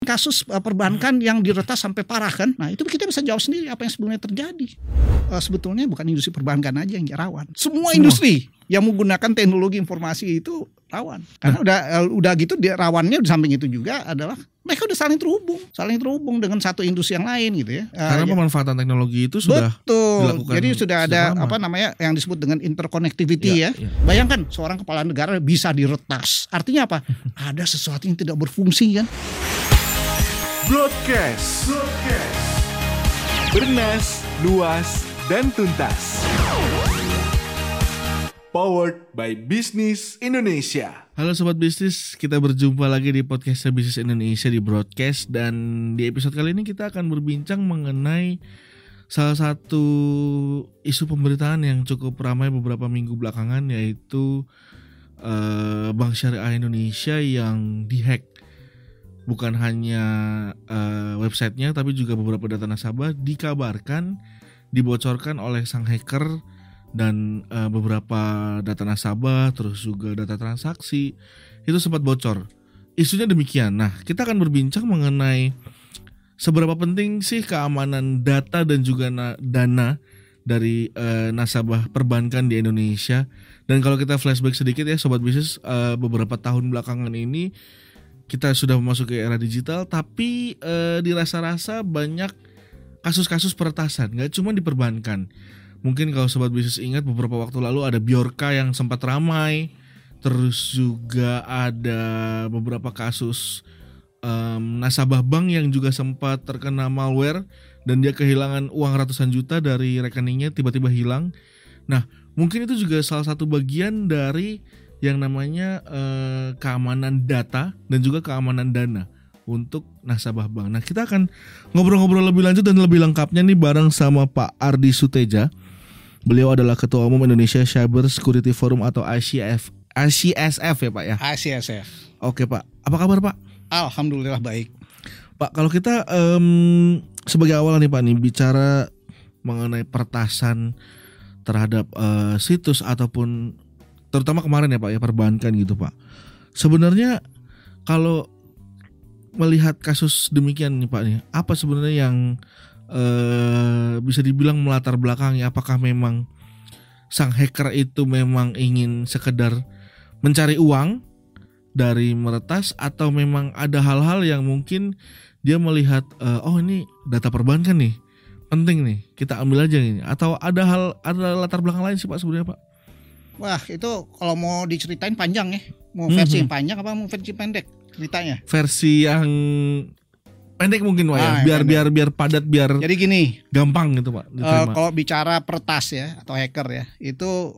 kasus uh, perbankan yang diretas sampai parah kan. Nah, itu kita bisa jawab sendiri apa yang sebenarnya terjadi. Uh, sebetulnya bukan industri perbankan aja yang rawan. Semua, Semua. industri yang menggunakan teknologi informasi itu rawan. Karena nah. udah uh, udah gitu dia rawannya di samping itu juga adalah mereka udah saling terhubung, saling terhubung dengan satu industri yang lain gitu ya. Karena ya. pemanfaatan teknologi itu sudah betul. Dilakukan Jadi sudah ada lama. apa namanya yang disebut dengan interconnectivity ya. ya. ya. Bayangkan seorang kepala negara bisa diretas. Artinya apa? ada sesuatu yang tidak berfungsi kan. Broadcast. Broadcast. Bernas, luas, dan tuntas. Powered by Business Indonesia. Halo sobat bisnis, kita berjumpa lagi di podcast Bisnis Indonesia di broadcast dan di episode kali ini kita akan berbincang mengenai salah satu isu pemberitaan yang cukup ramai beberapa minggu belakangan yaitu uh, Bank Syariah Indonesia yang dihack bukan hanya uh, websitenya tapi juga beberapa data nasabah dikabarkan dibocorkan oleh sang hacker dan uh, beberapa data nasabah terus juga data transaksi itu sempat bocor. Isunya demikian. Nah, kita akan berbincang mengenai seberapa penting sih keamanan data dan juga dana dari uh, nasabah perbankan di Indonesia. Dan kalau kita flashback sedikit ya sobat bisnis uh, beberapa tahun belakangan ini kita sudah memasuki era digital tapi e, dirasa-rasa banyak kasus-kasus peretasan nggak cuma diperbankan. Mungkin kalau sobat bisnis ingat beberapa waktu lalu ada Biorka yang sempat ramai terus juga ada beberapa kasus um, nasabah bank yang juga sempat terkena malware dan dia kehilangan uang ratusan juta dari rekeningnya tiba-tiba hilang. Nah mungkin itu juga salah satu bagian dari yang namanya eh, keamanan data dan juga keamanan dana untuk nasabah bank. Nah, kita akan ngobrol-ngobrol lebih lanjut dan lebih lengkapnya nih bareng sama Pak Ardi Suteja. Beliau adalah Ketua Umum Indonesia Cyber Security Forum atau ICF ICSF ya Pak ya. ICSF. Oke Pak, apa kabar Pak? Alhamdulillah baik. Pak, kalau kita um, sebagai awal nih Pak nih bicara mengenai pertasan terhadap uh, situs ataupun terutama kemarin ya Pak ya perbankan gitu Pak. Sebenarnya kalau melihat kasus demikian nih Pak nih, apa sebenarnya yang eh, bisa dibilang melatar belakangnya? Apakah memang sang hacker itu memang ingin sekedar mencari uang dari meretas atau memang ada hal-hal yang mungkin dia melihat eh, oh ini data perbankan nih penting nih kita ambil aja ini atau ada hal ada latar belakang lain sih Pak sebenarnya Pak? Wah itu kalau mau diceritain panjang ya. Mau versi mm -hmm. panjang apa mau versi pendek ceritanya? Versi yang pendek mungkin Pak ya. ah, ya. Biar biar biar padat biar. Jadi gini. Gampang gitu Pak. Uh, kalau bicara pertas ya atau hacker ya itu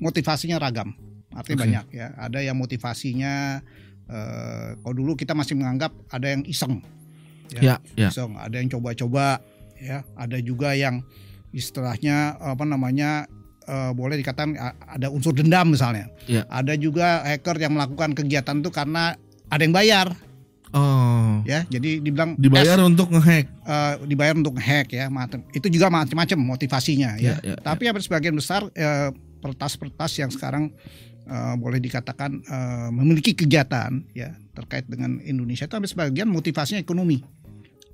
motivasinya ragam. Artinya okay. banyak ya. Ada yang motivasinya uh, kalau dulu kita masih menganggap ada yang iseng. Ya, ya, ya. iseng. Ada yang coba-coba ya. Ada juga yang istilahnya apa namanya uh, boleh dikatakan ada unsur dendam misalnya. Ya. Ada juga hacker yang melakukan kegiatan itu karena ada yang bayar. Oh. Ya, jadi dibilang dibayar S, untuk ngehack. Uh, dibayar untuk ngehack ya, Itu juga macam-macam motivasinya ya. ya, ya Tapi ya. sebagian besar uh, pertas-pertas yang sekarang uh, boleh dikatakan uh, memiliki kegiatan ya terkait dengan Indonesia itu hampir sebagian motivasinya ekonomi.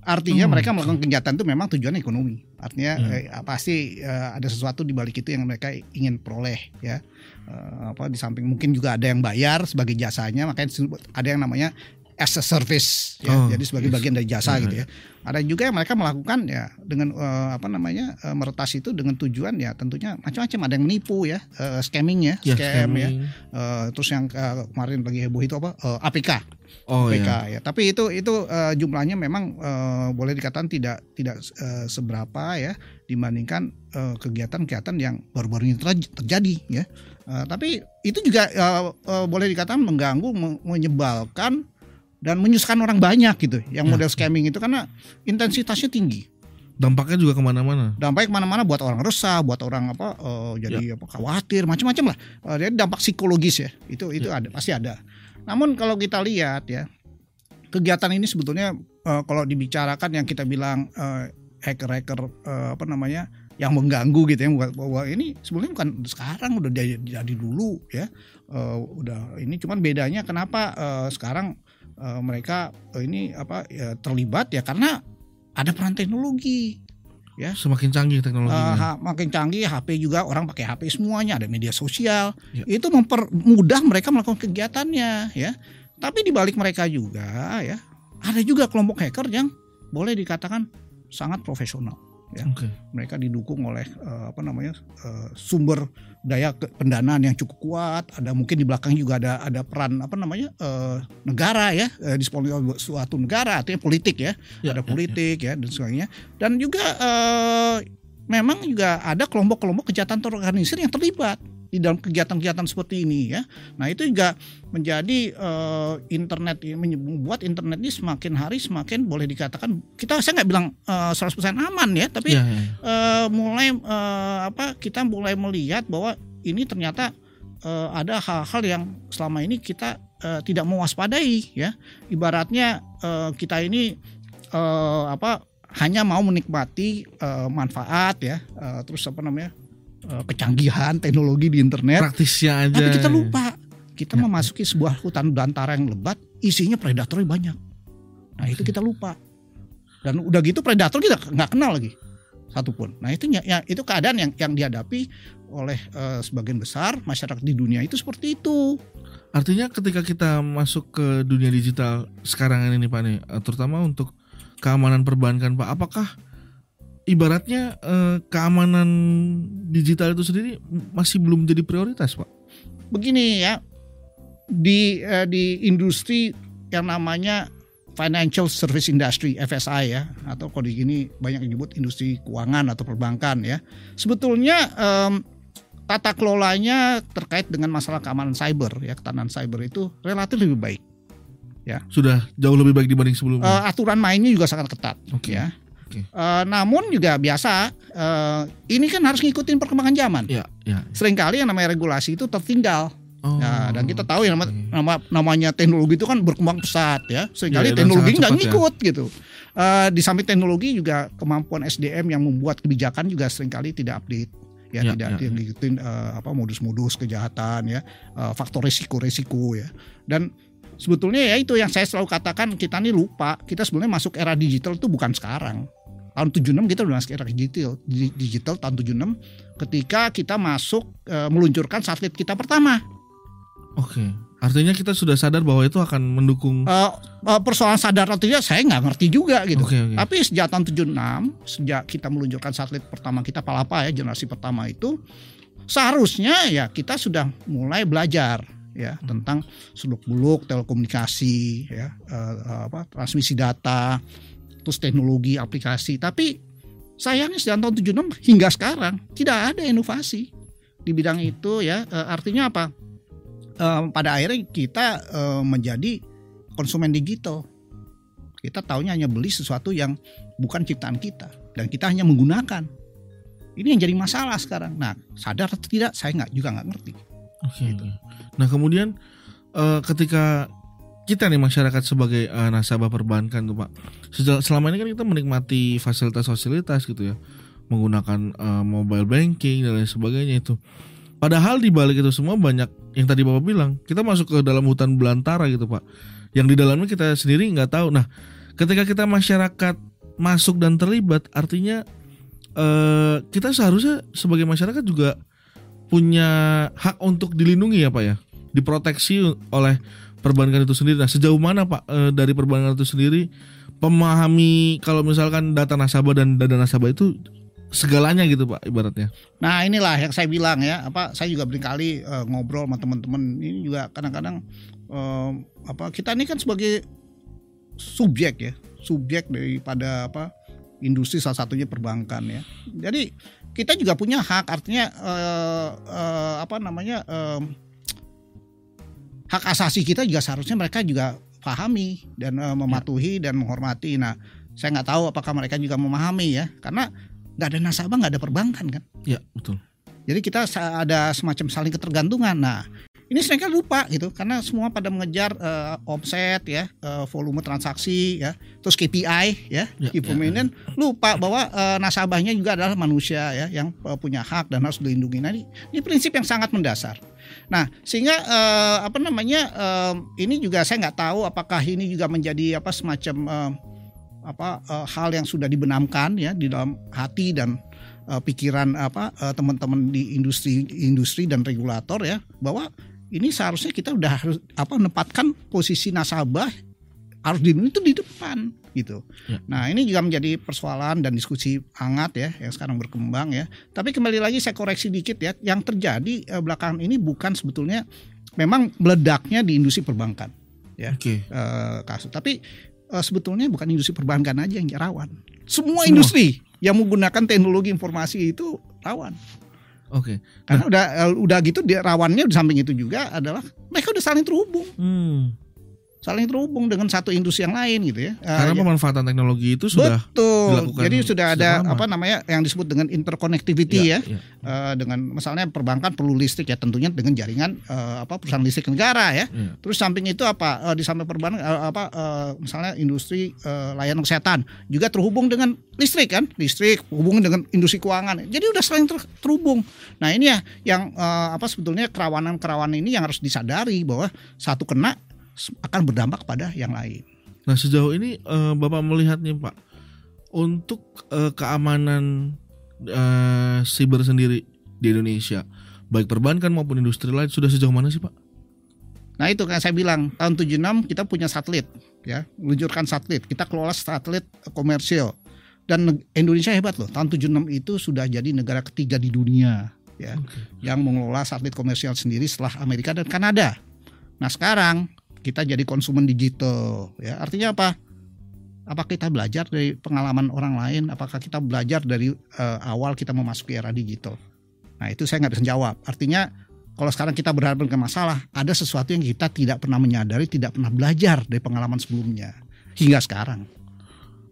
Artinya hmm. mereka melakukan kegiatan itu memang tujuan ekonomi. Artinya hmm. eh, pasti eh, ada sesuatu di balik itu yang mereka ingin peroleh ya. Eh, apa di samping mungkin juga ada yang bayar sebagai jasanya, makanya ada yang namanya as a service ya. Oh, Jadi sebagai yes. bagian dari jasa yeah, gitu ya. Ada juga yang mereka melakukan ya dengan uh, apa namanya uh, meretas itu dengan tujuan ya tentunya macam-macam ada yang menipu ya, uh, scamming ya, yeah, scam ya. Uh, terus yang uh, kemarin lagi heboh itu apa? Uh, APK. Oh, PK iya. ya. Tapi itu itu uh, jumlahnya memang uh, boleh dikatakan tidak tidak uh, seberapa ya dibandingkan kegiatan-kegiatan uh, yang baru-baru ini terjadi ya. Uh, tapi itu juga uh, uh, boleh dikatakan mengganggu, menyebalkan dan menyusahkan orang banyak gitu. Yang ya. model scamming itu karena intensitasnya tinggi. Dampaknya juga ke mana-mana. Dampaknya ke mana-mana buat orang resah, buat orang apa uh, jadi ya. apa khawatir, macam-macam lah. Uh, jadi dampak psikologis ya. Itu itu ya. ada pasti ada. Namun kalau kita lihat ya kegiatan ini sebetulnya uh, kalau dibicarakan yang kita bilang uh, hacker-hacker uh, apa namanya yang mengganggu gitu ya bahwa ini sebenarnya bukan sekarang udah jadi, dulu ya uh, udah ini cuman bedanya kenapa uh, sekarang uh, mereka uh, ini apa ya, terlibat ya karena ada peran teknologi ya. Semakin canggih teknologinya. Uh, makin canggih HP juga orang pakai HP semuanya ada media sosial. Ya. itu mempermudah mereka melakukan kegiatannya ya. Tapi di balik mereka juga ya ada juga kelompok hacker yang boleh dikatakan sangat profesional ya. Okay. Mereka didukung oleh uh, apa namanya uh, sumber daya pendanaan yang cukup kuat. Ada mungkin di belakang juga ada ada peran apa namanya uh, negara ya uh, di suatu negara artinya politik ya, ya ada ya, politik ya, ya. ya dan sebagainya. Dan juga uh, memang juga ada kelompok-kelompok kejahatan terorganisir yang terlibat di dalam kegiatan-kegiatan seperti ini ya. Nah itu juga menjadi uh, internet membuat internet ini semakin hari semakin boleh dikatakan kita saya nggak bilang uh, eh, 100% aman ya, tapi ya, ya. Uh, mulai uh, apa kita mulai melihat bahwa ini ternyata uh, ada hal-hal yang selama ini kita uh, tidak mewaspadai ya. Ibaratnya uh, kita ini uh, apa hanya mau menikmati uh, manfaat ya, uh, terus apa namanya kecanggihan teknologi di internet. Praktisnya aja. Tapi kita lupa kita ya. memasuki sebuah hutan belantara yang lebat, isinya predator banyak. Nah itu kita lupa. Dan udah gitu predator kita nggak kenal lagi satupun. Nah itu ya, itu keadaan yang yang dihadapi oleh uh, sebagian besar masyarakat di dunia itu seperti itu. Artinya ketika kita masuk ke dunia digital sekarang ini Pak nih, eh, terutama untuk keamanan perbankan Pak, apakah ibaratnya eh, keamanan digital itu sendiri masih belum jadi prioritas, Pak. Begini ya, di eh, di industri yang namanya financial service industry FSI ya atau kalau di gini banyak yang disebut industri keuangan atau perbankan ya. Sebetulnya um, tata kelolanya terkait dengan masalah keamanan cyber ya ketahanan cyber itu relatif lebih baik. Ya. Sudah jauh lebih baik dibanding sebelumnya. Uh, aturan mainnya juga sangat ketat. Okay. Ya Okay. Uh, eh, namun juga biasa uh, ini kan harus ngikutin perkembangan zaman. Ya, ya, ya. Seringkali yang namanya regulasi itu tertinggal. Oh, ya, dan kita tahu yang nama, okay. nama namanya teknologi itu kan berkembang pesat ya. Seringkali ya, teknologi nggak ya. ngikut ya. gitu. Uh, di samping teknologi juga kemampuan SDM yang membuat kebijakan juga sering kali tidak update ya, ya tidak ya. ngikutin uh, apa modus-modus kejahatan ya, uh, faktor resiko-resiko ya. Dan sebetulnya ya itu yang saya selalu katakan kita nih lupa kita sebenarnya masuk era digital itu bukan sekarang tahun 76 kita udah masuk era digital digital tahun 76 ketika kita masuk e, meluncurkan satelit kita pertama. Oke artinya kita sudah sadar bahwa itu akan mendukung e, persoalan sadar atau tidak saya nggak ngerti juga gitu. Okay, okay. tapi sejak tahun 76 sejak kita meluncurkan satelit pertama kita Palapa ya generasi pertama itu seharusnya ya kita sudah mulai belajar ya tentang seluk beluk telekomunikasi ya uh, apa transmisi data terus teknologi aplikasi. Tapi sayangnya sejak tahun 76 hingga sekarang tidak ada inovasi di bidang itu ya. Uh, artinya apa? Uh, pada akhirnya kita uh, menjadi konsumen digital. Kita tahunya hanya beli sesuatu yang bukan ciptaan kita dan kita hanya menggunakan. Ini yang jadi masalah sekarang. Nah sadar atau tidak saya nggak juga nggak ngerti. Oke. Okay, gitu. Nah kemudian ketika kita nih masyarakat sebagai uh, nasabah perbankan tuh pak, selama ini kan kita menikmati fasilitas-fasilitas gitu ya, menggunakan uh, mobile banking dan lain sebagainya itu. Padahal di balik itu semua banyak yang tadi bapak bilang, kita masuk ke dalam hutan belantara gitu pak, yang di dalamnya kita sendiri nggak tahu. Nah, ketika kita masyarakat masuk dan terlibat, artinya uh, kita seharusnya sebagai masyarakat juga punya hak untuk dilindungi ya Pak ya, diproteksi oleh perbankan itu sendiri. Nah sejauh mana Pak e, dari perbankan itu sendiri memahami kalau misalkan data nasabah dan data nasabah itu segalanya gitu Pak ibaratnya. Nah inilah yang saya bilang ya, apa saya juga berkali e, ngobrol sama teman-teman ini juga kadang-kadang e, apa kita ini kan sebagai subjek ya, subjek daripada apa industri salah satunya perbankan ya. Jadi kita juga punya hak artinya apa namanya hak asasi kita juga seharusnya mereka juga pahami dan uh, mematuhi dan menghormati. Nah, saya nggak tahu apakah mereka juga memahami ya, karena nggak ada nasabah nggak ada perbankan kan? Ya betul. Jadi kita ada semacam saling ketergantungan. Nah, ini mereka lupa gitu karena semua pada mengejar uh, omset ya, uh, volume transaksi ya, terus KPI ya, ya key ya, lupa bahwa uh, nasabahnya juga adalah manusia ya yang uh, punya hak dan harus dilindungi. Nah, ini, ini prinsip yang sangat mendasar. Nah, sehingga uh, apa namanya uh, ini juga saya nggak tahu apakah ini juga menjadi apa semacam uh, apa uh, hal yang sudah dibenamkan ya di dalam hati dan uh, pikiran apa uh, teman-teman di industri industri dan regulator ya bahwa ini seharusnya kita udah harus apa menempatkan posisi nasabah harus di itu di depan gitu. Ya. Nah ini juga menjadi persoalan dan diskusi hangat ya yang sekarang berkembang ya. Tapi kembali lagi saya koreksi dikit ya, yang terjadi eh, belakangan ini bukan sebetulnya memang meledaknya di industri perbankan ya okay. eh, kasus. Tapi eh, sebetulnya bukan industri perbankan aja yang rawan. Semua, Semua industri yang menggunakan teknologi informasi itu rawan. Oke. Okay. Karena nah. udah eh, udah gitu dia rawannya di samping itu juga adalah mereka udah saling terhubung. Hmm saling terhubung dengan satu industri yang lain gitu ya. Karena uh, pemanfaatan teknologi itu sudah betul. Dilakukan Jadi sudah ada lama. apa namanya yang disebut dengan interconnectivity ya. ya. ya. Uh, dengan misalnya perbankan perlu listrik ya tentunya dengan jaringan uh, apa perusahaan listrik negara ya. ya. Terus samping itu apa uh, di samping perbankan uh, apa uh, misalnya industri uh, layanan kesehatan juga terhubung dengan listrik kan, listrik hubungan dengan industri keuangan. Jadi udah saling ter terhubung. Nah, ini ya yang uh, apa sebetulnya kerawanan-kerawanan ini yang harus disadari bahwa satu kena akan berdampak pada yang lain. Nah sejauh ini uh, Bapak melihat nih Pak untuk uh, keamanan uh, siber sendiri di Indonesia baik perbankan maupun industri lain sudah sejauh mana sih Pak? Nah itu kan saya bilang tahun 76 kita punya satelit ya meluncurkan satelit kita kelola satelit komersial dan Indonesia hebat loh tahun 76 itu sudah jadi negara ketiga di dunia ya okay. yang mengelola satelit komersial sendiri setelah Amerika dan Kanada. Nah sekarang kita jadi konsumen digital ya. Artinya apa? Apakah kita belajar dari pengalaman orang lain? Apakah kita belajar dari uh, awal kita memasuki era digital? Nah itu saya nggak bisa jawab. Artinya kalau sekarang kita berhadapan dengan masalah ada sesuatu yang kita tidak pernah menyadari tidak pernah belajar dari pengalaman sebelumnya hingga sekarang.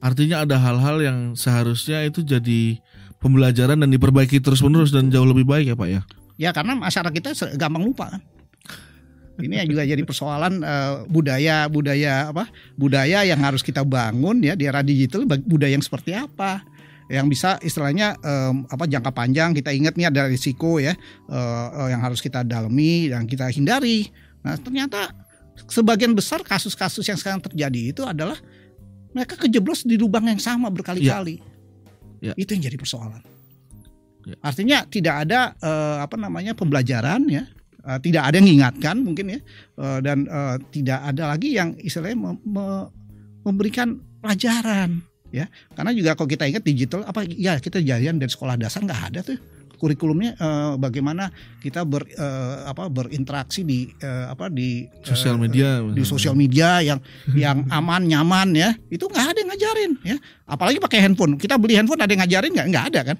Artinya ada hal-hal yang seharusnya itu jadi pembelajaran dan diperbaiki terus menerus dan jauh lebih baik ya pak ya? Ya karena masyarakat kita gampang lupa kan ini juga jadi persoalan uh, budaya budaya apa budaya yang harus kita bangun ya di era digital budaya yang seperti apa yang bisa istilahnya um, apa jangka panjang kita ingat nih ada risiko ya uh, uh, yang harus kita dalami dan kita hindari. Nah ternyata sebagian besar kasus-kasus yang sekarang terjadi itu adalah mereka kejeblos di lubang yang sama berkali-kali. Ya. Ya. Itu yang jadi persoalan. Ya. Artinya tidak ada uh, apa namanya pembelajaran ya uh, tidak ada yang mengingatkan mungkin ya. Uh, dan uh, tidak ada lagi yang istilahnya me me memberikan pelajaran ya. Karena juga kalau kita ingat digital apa ya kita jadian dari sekolah dasar nggak ada tuh kurikulumnya uh, bagaimana kita ber uh, apa berinteraksi di uh, apa di sosial media di sosial media yang yang aman nyaman ya. Itu nggak ada yang ngajarin ya. Apalagi pakai handphone. Kita beli handphone ada yang ngajarin nggak? Nggak ada kan?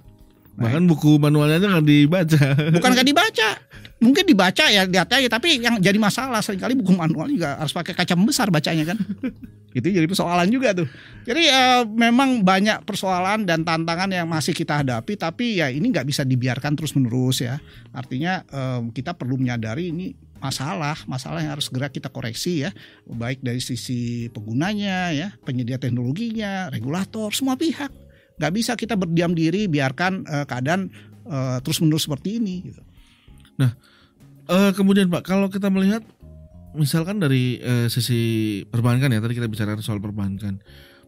Bahkan buku manualnya aja nggak dibaca. Bukan nggak dibaca, mungkin dibaca ya lihat aja. Tapi yang jadi masalah sering kali buku manual juga harus pakai kaca besar bacanya kan. itu jadi persoalan juga tuh. Jadi uh, memang banyak persoalan dan tantangan yang masih kita hadapi. Tapi ya ini nggak bisa dibiarkan terus menerus ya. Artinya uh, kita perlu menyadari ini masalah, masalah yang harus segera kita koreksi ya, baik dari sisi penggunanya ya, penyedia teknologinya, regulator, semua pihak nggak bisa kita berdiam diri biarkan uh, keadaan uh, terus menerus seperti ini gitu. Nah, uh, kemudian Pak, kalau kita melihat misalkan dari uh, sisi perbankan ya tadi kita bicara soal perbankan,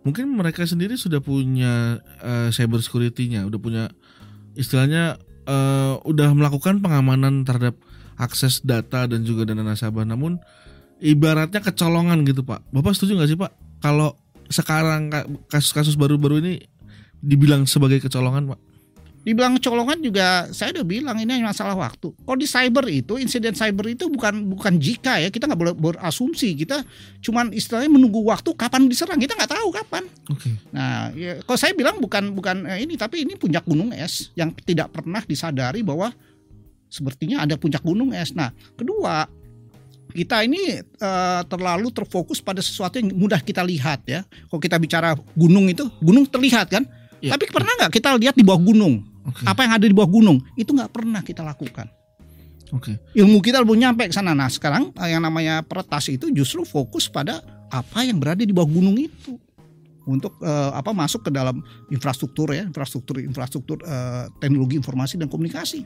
mungkin mereka sendiri sudah punya uh, cyber security-nya, udah punya istilahnya uh, udah melakukan pengamanan terhadap akses data dan juga dana nasabah. Namun ibaratnya kecolongan gitu Pak. Bapak setuju nggak sih Pak? Kalau sekarang kasus-kasus baru-baru ini dibilang sebagai kecolongan pak? Dibilang kecolongan juga saya udah bilang ini hanya masalah waktu. Kalau di cyber itu insiden cyber itu bukan bukan jika ya kita nggak boleh berasumsi kita cuman istilahnya menunggu waktu kapan diserang kita nggak tahu kapan. Okay. Nah ya, kalau saya bilang bukan bukan eh, ini tapi ini puncak gunung es yang tidak pernah disadari bahwa sepertinya ada puncak gunung es. Nah kedua kita ini uh, terlalu terfokus pada sesuatu yang mudah kita lihat ya. Kalau kita bicara gunung itu, gunung terlihat kan? Ya. Tapi pernah nggak kita lihat di bawah gunung? Okay. Apa yang ada di bawah gunung? Itu nggak pernah kita lakukan. Oke. Okay. Ilmu kita belum nyampe ke sana. Nah, sekarang eh, yang namanya peretas itu justru fokus pada apa yang berada di bawah gunung itu untuk uh, apa masuk ke dalam infrastruktur ya, infrastruktur infrastruktur uh, teknologi informasi dan komunikasi.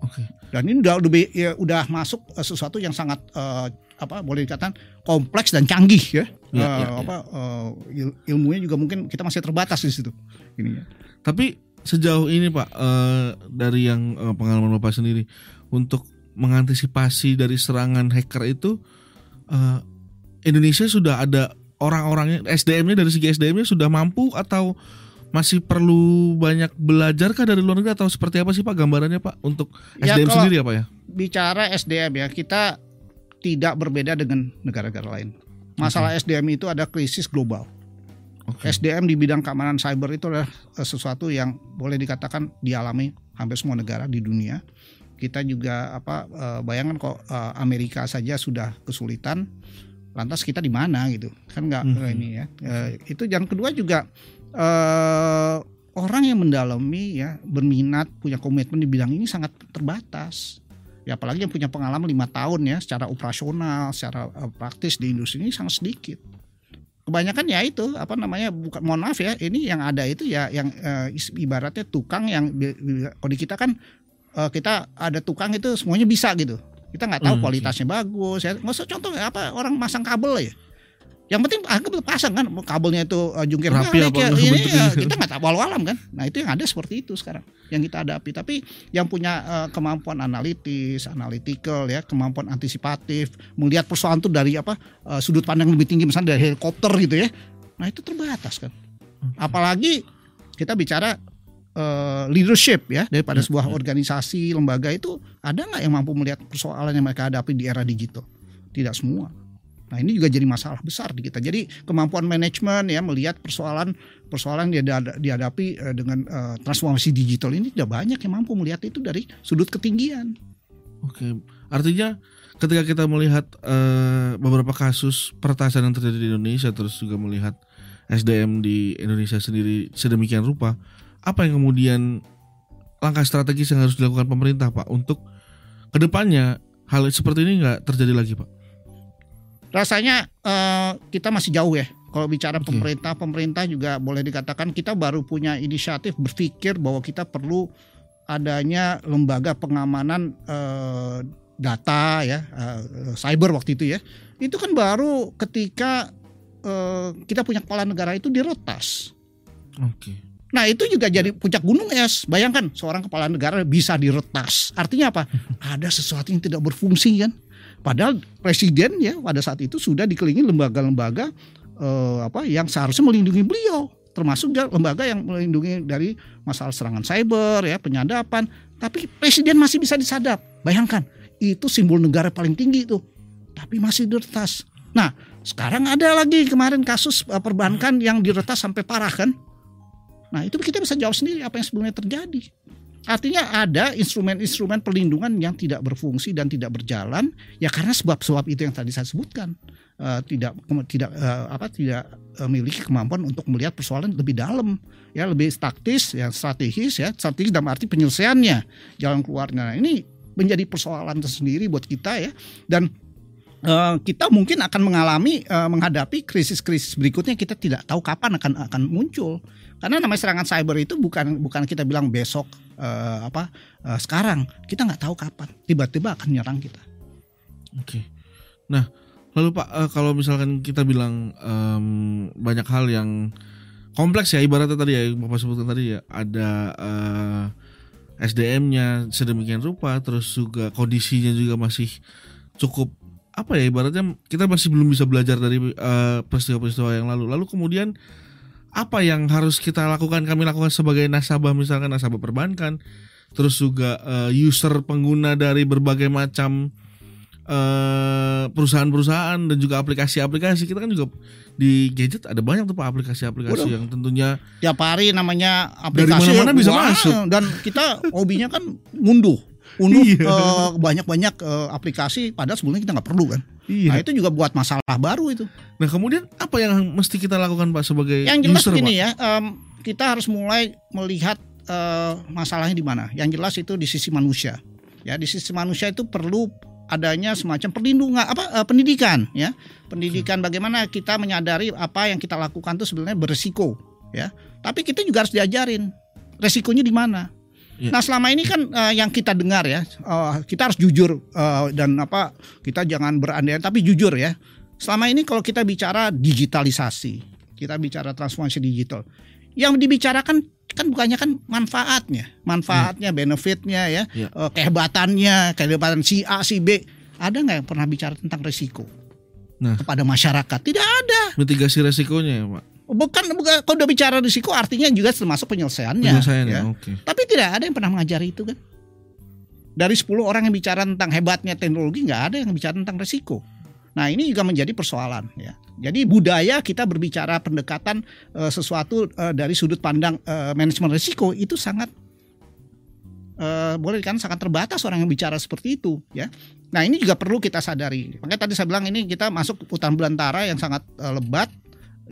Oke. Okay. Dan ini udah udah, ya, udah masuk uh, sesuatu yang sangat uh, apa boleh dikatakan kompleks dan canggih ya. ya, uh, ya, ya. apa uh, ilmunya juga mungkin kita masih terbatas di situ. Ini ya. Tapi sejauh ini Pak uh, dari yang uh, pengalaman Bapak sendiri untuk mengantisipasi dari serangan hacker itu uh, Indonesia sudah ada orang-orangnya SDM-nya dari segi SDM-nya sudah mampu atau masih perlu banyak belajar kah dari luar negeri atau seperti apa sih Pak gambarannya Pak untuk ya, SDM sendiri apa ya? Bicara SDM ya kita tidak berbeda dengan negara-negara lain. Masalah okay. SDM itu ada krisis global. Okay. SDM di bidang keamanan cyber itu adalah eh, sesuatu yang boleh dikatakan dialami hampir semua negara di dunia. Kita juga apa eh, bayangkan kok eh, Amerika saja sudah kesulitan, lantas kita di mana gitu kan nggak mm -hmm. ini ya. Itu yang kedua juga orang yang mendalami ya berminat punya komitmen di bidang ini sangat terbatas ya apalagi yang punya pengalaman lima tahun ya secara operasional secara praktis di industri ini sangat sedikit kebanyakan ya itu apa namanya bukan mohon maaf ya ini yang ada itu ya yang e, ibaratnya tukang yang kalau di kita kan e, kita ada tukang itu semuanya bisa gitu. Kita nggak tahu hmm, kualitasnya okay. bagus ya. Nggak usah contoh apa orang masang kabel ya yang penting anggap pasang kan kabelnya itu uh, jungkir Rapi balik ya, ini ya, kita nggak tahu walau alam kan. Nah itu yang ada seperti itu sekarang yang kita hadapi. Tapi yang punya uh, kemampuan analitis, analytical ya, kemampuan antisipatif, melihat persoalan itu dari apa uh, sudut pandang lebih tinggi misalnya dari helikopter gitu ya. Nah itu terbatas kan. Apalagi kita bicara uh, leadership ya daripada hmm, sebuah hmm. organisasi lembaga itu ada nggak yang mampu melihat persoalan yang mereka hadapi di era digital? Tidak semua. Nah ini juga jadi masalah besar di kita. Jadi kemampuan manajemen ya melihat persoalan persoalan yang dihadapi eh, dengan uh, transformasi digital ini tidak banyak yang mampu melihat itu dari sudut ketinggian. Oke, artinya ketika kita melihat uh, beberapa kasus peretasan yang terjadi di Indonesia, terus juga melihat SDM di Indonesia sendiri sedemikian rupa, apa yang kemudian langkah strategis yang harus dilakukan pemerintah Pak untuk ke depannya hal seperti ini nggak terjadi lagi Pak? Rasanya uh, kita masih jauh ya. Kalau bicara okay. pemerintah, pemerintah juga boleh dikatakan kita baru punya inisiatif berpikir bahwa kita perlu adanya lembaga pengamanan uh, data ya, uh, cyber waktu itu ya. Itu kan baru ketika uh, kita punya kepala negara itu diretas. Oke. Okay. Nah itu juga jadi puncak gunung es. Bayangkan seorang kepala negara bisa diretas. Artinya apa? Ada sesuatu yang tidak berfungsi kan? Padahal presiden ya pada saat itu sudah dikelilingi lembaga-lembaga eh, apa yang seharusnya melindungi beliau, termasuk lembaga yang melindungi dari masalah serangan cyber ya, penyadapan. Tapi presiden masih bisa disadap. Bayangkan, itu simbol negara paling tinggi itu. Tapi masih diretas. Nah, sekarang ada lagi kemarin kasus eh, perbankan yang diretas sampai parah kan? Nah, itu kita bisa jawab sendiri apa yang sebelumnya terjadi. Artinya ada instrumen-instrumen perlindungan yang tidak berfungsi dan tidak berjalan ya karena sebab-sebab itu yang tadi saya sebutkan. Uh, tidak tidak uh, apa tidak uh, memiliki kemampuan untuk melihat persoalan lebih dalam ya lebih taktis ya strategis ya. Strategis dalam arti penyelesaiannya jalan keluarnya. Nah, ini menjadi persoalan tersendiri buat kita ya. Dan uh, kita mungkin akan mengalami uh, menghadapi krisis-krisis berikutnya kita tidak tahu kapan akan akan muncul. Karena namanya serangan cyber itu bukan bukan kita bilang besok uh, apa uh, sekarang kita nggak tahu kapan tiba-tiba akan nyerang kita. Oke. Nah lalu pak uh, kalau misalkan kita bilang um, banyak hal yang kompleks ya ibaratnya tadi ya bapak sebutkan tadi ya ada uh, SDM-nya sedemikian rupa terus juga kondisinya juga masih cukup apa ya ibaratnya kita masih belum bisa belajar dari peristiwa peristiwa-peristiwa yang lalu lalu kemudian apa yang harus kita lakukan? Kami lakukan sebagai nasabah misalkan nasabah perbankan terus juga uh, user pengguna dari berbagai macam uh, perusahaan-perusahaan dan juga aplikasi-aplikasi. Kita kan juga di gadget ada banyak tuh pak aplikasi-aplikasi yang tentunya tiap hari namanya aplikasi. dari mana-mana bisa masuk. dan kita hobinya kan ngunduh unduh iya. uh, banyak-banyak uh, aplikasi padahal sebelumnya kita nggak perlu kan. Iya. Nah itu juga buat masalah baru itu. Nah kemudian apa yang mesti kita lakukan pak sebagai yang jelas user, gini pak? ya um, kita harus mulai melihat uh, masalahnya di mana. Yang jelas itu di sisi manusia. Ya di sisi manusia itu perlu adanya semacam perlindungan apa uh, pendidikan ya. Pendidikan bagaimana kita menyadari apa yang kita lakukan itu sebenarnya beresiko ya. Tapi kita juga harus diajarin resikonya di mana. Ya. Nah selama ini kan uh, yang kita dengar ya, uh, kita harus jujur uh, dan apa kita jangan berandai tapi jujur ya. Selama ini kalau kita bicara digitalisasi, kita bicara transformasi digital, yang dibicarakan kan bukannya kan manfaatnya, manfaatnya, ya. benefitnya ya, ya. Uh, kehebatannya, kehebatan si A si B. Ada nggak yang pernah bicara tentang resiko nah. kepada masyarakat? Tidak ada. Mitigasi resikonya ya pak. Bukan, bukan kalau udah bicara risiko artinya juga termasuk penyelesaiannya. Penyelesaiannya, ya. okay. Tapi tidak ada yang pernah mengajari itu kan. Dari 10 orang yang bicara tentang hebatnya teknologi nggak ada yang bicara tentang risiko. Nah ini juga menjadi persoalan ya. Jadi budaya kita berbicara pendekatan uh, sesuatu uh, dari sudut pandang uh, manajemen risiko itu sangat uh, boleh kan sangat terbatas orang yang bicara seperti itu ya. Nah ini juga perlu kita sadari. Makanya tadi saya bilang ini kita masuk hutan belantara yang sangat uh, lebat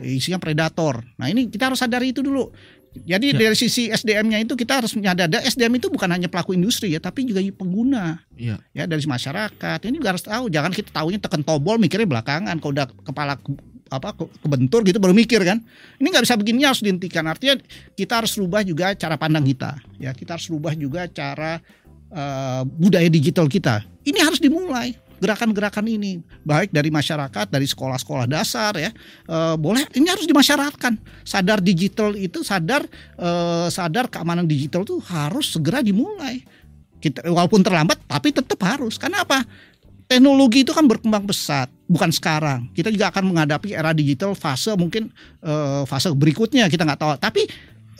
isinya predator. Nah ini kita harus sadari itu dulu. Jadi ya. dari sisi SDM-nya itu kita harus menyadari SDM itu bukan hanya pelaku industri ya, tapi juga pengguna. Ya. ya dari masyarakat. Ini juga harus tahu. Jangan kita tahunya tekan tombol mikirnya belakangan. Kalau udah kepala ke, apa kebentur gitu baru mikir kan. Ini nggak bisa begini harus dihentikan. Artinya kita harus rubah juga cara pandang kita. Ya kita harus rubah juga cara uh, budaya digital kita. Ini harus dimulai gerakan-gerakan ini baik dari masyarakat dari sekolah-sekolah dasar ya e, boleh ini harus dimasyaratkan. Sadar digital itu sadar e, sadar keamanan digital itu harus segera dimulai. Kita walaupun terlambat tapi tetap harus. Karena apa? Teknologi itu kan berkembang pesat bukan sekarang. Kita juga akan menghadapi era digital fase mungkin e, fase berikutnya kita nggak tahu. Tapi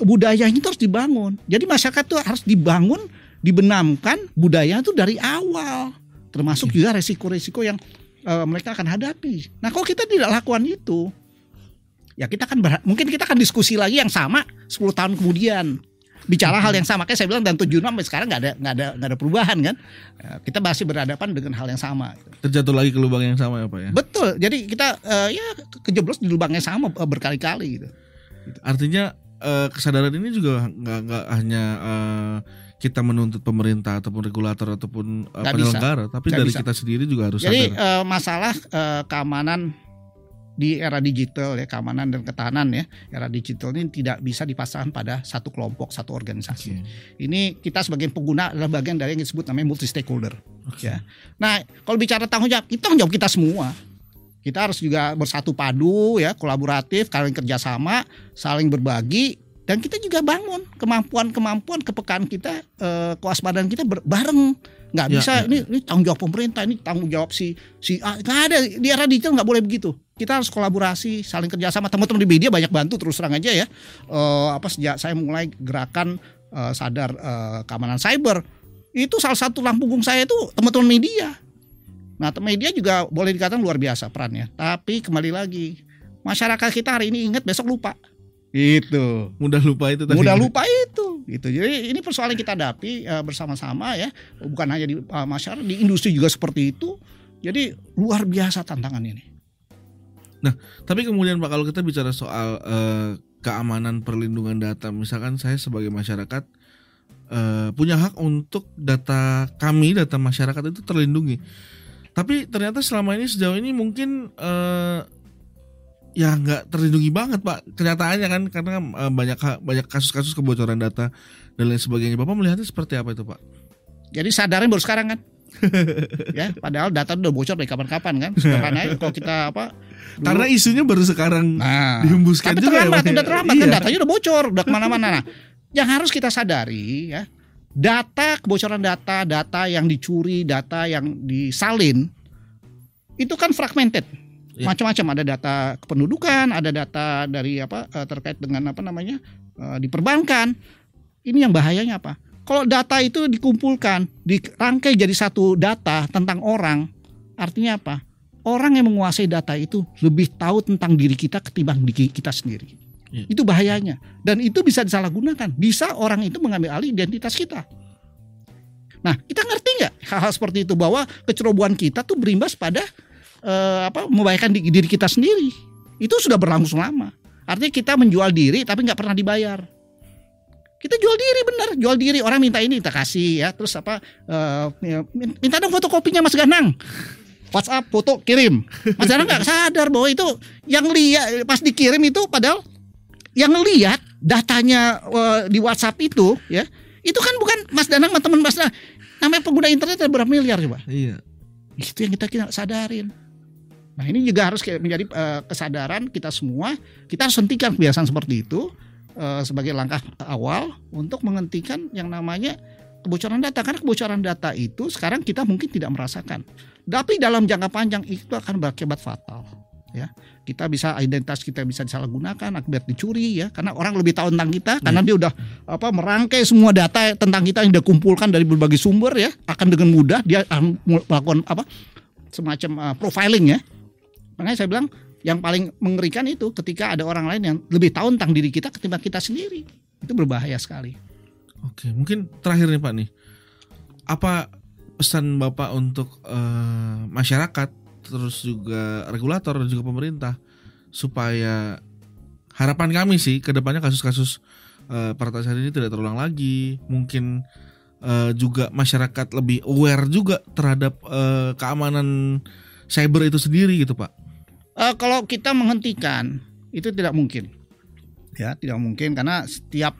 budayanya itu harus dibangun. Jadi masyarakat itu harus dibangun dibenamkan budaya itu dari awal termasuk juga resiko-resiko yang uh, mereka akan hadapi. Nah, kalau kita tidak lakukan itu, ya kita kan mungkin kita akan diskusi lagi yang sama 10 tahun kemudian. Bicara hal yang sama kayak saya bilang dan tujuh sampai sekarang nggak ada nggak ada nggak ada perubahan kan? Ya, kita masih berhadapan dengan hal yang sama. Terjatuh lagi ke lubang yang sama ya pak ya? Betul. Jadi kita uh, ya kejeblos di lubang yang sama uh, berkali-kali gitu. Artinya uh, kesadaran ini juga nggak nggak hanya uh, kita menuntut pemerintah ataupun regulator ataupun uh, penyelenggara, bisa. tapi Gak dari bisa. kita sendiri juga harus Jadi sadar. Uh, masalah uh, keamanan di era digital ya keamanan dan ketahanan ya era digital ini tidak bisa dipasang pada satu kelompok satu organisasi. Okay. Ini kita sebagai pengguna adalah bagian dari yang disebut namanya multi stakeholder. Okay. Ya. Nah kalau bicara tanggung jawab itu tanggung jawab kita semua. Kita harus juga bersatu padu ya kolaboratif, kalian kerjasama, saling berbagi dan kita juga bangun kemampuan-kemampuan kepekaan kita eh, kewaspadaan kita bareng. Nggak ya, bisa ya. Ini, ini tanggung jawab pemerintah ini tanggung jawab si si A. Nggak ada di era digital nggak boleh begitu. Kita harus kolaborasi saling kerjasama teman-teman di media banyak bantu terus terang aja ya. Uh, apa sejak saya mulai gerakan uh, sadar uh, keamanan cyber itu salah satu lampu punggung saya itu teman-teman media. Nah media juga boleh dikatakan luar biasa perannya. Tapi kembali lagi masyarakat kita hari ini ingat besok lupa itu mudah lupa itu tadi. Mudah lupa itu. Gitu. Jadi ini persoalan yang kita hadapi uh, bersama-sama ya. Bukan hanya di uh, masyarakat, di industri juga seperti itu. Jadi luar biasa tantangan ini. Nah, tapi kemudian Pak kalau kita bicara soal uh, keamanan perlindungan data, misalkan saya sebagai masyarakat uh, punya hak untuk data kami, data masyarakat itu terlindungi. Tapi ternyata selama ini sejauh ini mungkin uh, ya nggak terlindungi banget pak. Kenyataannya kan karena uh, banyak banyak kasus-kasus kebocoran data dan lain sebagainya. Bapak melihatnya seperti apa itu pak? Jadi sadarnya baru sekarang kan? Ya padahal data udah bocor dari kapan-kapan kan? Sekarang aja kalau kita apa dulu. karena isunya baru sekarang nah, dihembuskan tapi juga ya, terlambat ya, udah terlambat iya. kan? Datanya udah bocor udah ke mana-mana. Nah yang harus kita sadari ya data kebocoran data data yang dicuri data yang disalin itu kan fragmented yeah. macam-macam. Ada data kependudukan ada data dari apa eh, terkait dengan apa namanya uh, di perbankan ini yang bahayanya apa? Kalau data itu dikumpulkan dirangkai jadi satu data tentang orang artinya apa? Orang yang menguasai data itu lebih tahu tentang diri kita ketimbang diri kita sendiri. Yeah. itu bahayanya. Dan itu bisa disalahgunakan. Bisa orang itu mengambil alih identitas kita. Nah, kita ngerti nggak hal-hal seperti itu? Bahwa kecerobohan kita tuh berimbas pada uh, apa membahayakan diri kita sendiri. Itu sudah berlangsung lama. Artinya kita menjual diri tapi nggak pernah dibayar. kita jual diri benar, jual diri orang minta ini kita kasih ya. Terus apa? Uh, minta dong fotokopinya Mas Ganang. WhatsApp foto kirim. Mas Ganang nggak sadar bahwa itu yang lihat pas dikirim itu padahal yang lihat datanya uh, di WhatsApp itu ya itu kan bukan Mas Danang teman Mas Danang namanya pengguna internet ada berapa miliar coba iya itu yang kita, kita sadarin nah ini juga harus menjadi uh, kesadaran kita semua. Kita harus hentikan kebiasaan seperti itu uh, sebagai langkah awal untuk menghentikan yang namanya kebocoran data. Karena kebocoran data itu sekarang kita mungkin tidak merasakan. Tapi dalam jangka panjang itu akan berakibat fatal ya. Kita bisa identitas kita bisa disalahgunakan akibat dicuri ya. Karena orang lebih tahu tentang kita karena iya. dia udah apa merangkai semua data tentang kita yang dikumpulkan dari berbagai sumber ya. Akan dengan mudah dia melakukan apa semacam uh, profiling ya makanya saya bilang yang paling mengerikan itu ketika ada orang lain yang lebih tahu tentang diri kita ketimbang kita sendiri. Itu berbahaya sekali. Oke, mungkin terakhir nih Pak nih. Apa pesan Bapak untuk uh, masyarakat terus juga regulator dan juga pemerintah supaya harapan kami sih ke depannya kasus-kasus uh, peretasan ini tidak terulang lagi. Mungkin uh, juga masyarakat lebih aware juga terhadap uh, keamanan cyber itu sendiri gitu Pak uh, kalau kita menghentikan itu tidak mungkin ya tidak mungkin karena setiap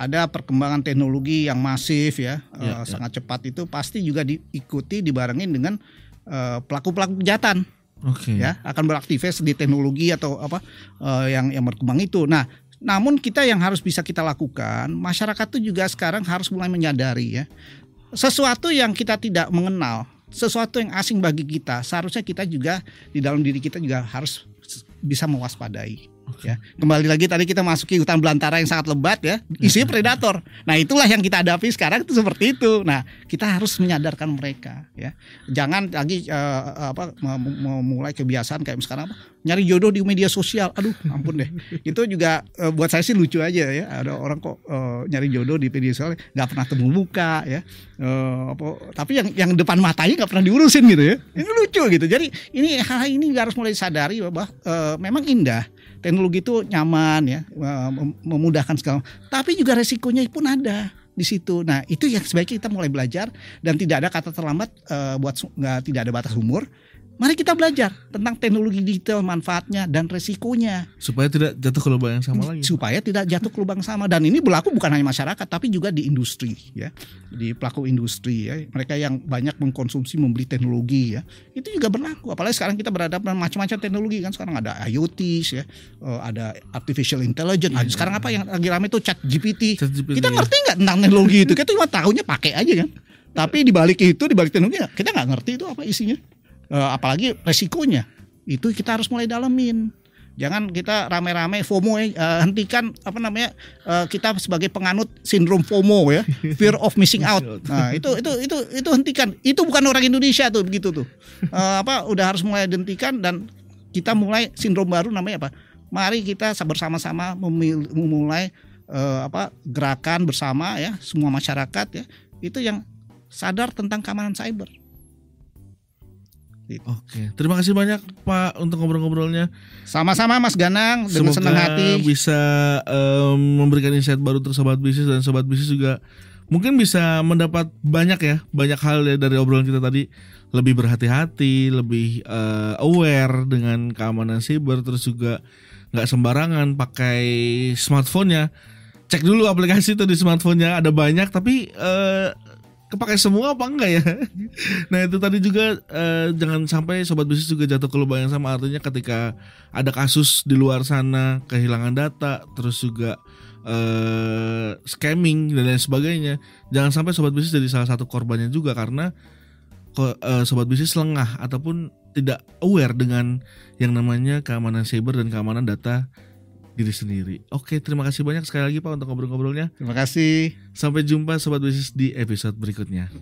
ada perkembangan teknologi yang masif ya, ya, uh, ya. sangat cepat itu pasti juga diikuti dibarengin dengan uh, pelaku-pelaku kejahatan okay. ya akan beraktivitas di teknologi atau apa uh, yang yang berkembang itu nah namun kita yang harus bisa kita lakukan masyarakat itu juga sekarang harus mulai menyadari ya sesuatu yang kita tidak mengenal sesuatu yang asing bagi kita seharusnya kita juga di dalam diri kita juga harus bisa mewaspadai ya kembali lagi tadi kita masuki hutan belantara yang sangat lebat ya isinya predator. Nah itulah yang kita hadapi sekarang itu seperti itu. Nah kita harus menyadarkan mereka ya. Jangan lagi uh, apa memulai kebiasaan kayak sekarang apa nyari jodoh di media sosial. Aduh ampun deh. Itu juga uh, buat saya sih lucu aja ya. Ada orang kok uh, nyari jodoh di media sosial nggak pernah temu muka ya. Uh, apa tapi yang yang depan matanya nggak pernah diurusin gitu ya. Ini lucu gitu. Jadi ini hal ini harus mulai sadari bahwa uh, memang indah teknologi itu nyaman ya memudahkan segala tapi juga resikonya pun ada di situ. Nah itu yang sebaiknya kita mulai belajar dan tidak ada kata terlambat uh, buat nggak tidak ada batas umur Mari kita belajar tentang teknologi digital, manfaatnya dan resikonya. Supaya tidak jatuh ke lubang yang sama lagi. Supaya tidak jatuh ke lubang sama dan ini berlaku bukan hanya masyarakat tapi juga di industri ya, di pelaku industri ya, mereka yang banyak mengkonsumsi membeli teknologi ya, itu juga berlaku. Apalagi sekarang kita berhadapan macam-macam teknologi kan sekarang ada IoT ya, eh, ada artificial intelligence. Iya, sekarang apa yang lagi ramai itu chat GPT. Chat GPT kita ngerti nggak tentang teknologi itu? Kita cuma tahunya pakai aja kan. Tapi di balik itu, di balik teknologi kita nggak ngerti itu apa isinya apalagi resikonya. Itu kita harus mulai dalemin. Jangan kita rame-rame FOMO uh, hentikan apa namanya uh, kita sebagai penganut sindrom FOMO ya. Fear of missing out. Nah itu itu itu itu hentikan. Itu bukan orang Indonesia tuh begitu tuh. Uh, apa udah harus mulai dihentikan dan kita mulai sindrom baru namanya apa? Mari kita bersama-sama memulai uh, apa gerakan bersama ya semua masyarakat ya. Itu yang sadar tentang keamanan cyber Gitu. Oke, terima kasih banyak Pak untuk ngobrol-ngobrolnya. Sama-sama Mas Ganang, dengan senang hati. bisa um, memberikan insight baru untuk sobat bisnis dan sobat bisnis juga mungkin bisa mendapat banyak ya, banyak hal ya dari obrolan kita tadi. Lebih berhati-hati, lebih uh, aware dengan keamanan cyber, terus juga nggak sembarangan pakai smartphone-nya. Cek dulu aplikasi itu di smartphone-nya ada banyak, tapi uh, kepakai semua apa enggak ya? Nah itu tadi juga eh, jangan sampai sobat bisnis juga jatuh ke lubang yang sama artinya ketika ada kasus di luar sana kehilangan data terus juga eh, scamming dan lain sebagainya jangan sampai sobat bisnis jadi salah satu korbannya juga karena eh, sobat bisnis lengah ataupun tidak aware dengan yang namanya keamanan cyber dan keamanan data diri sendiri. Oke, terima kasih banyak sekali lagi Pak untuk ngobrol-ngobrolnya. Terima kasih. Sampai jumpa sobat bisnis di episode berikutnya.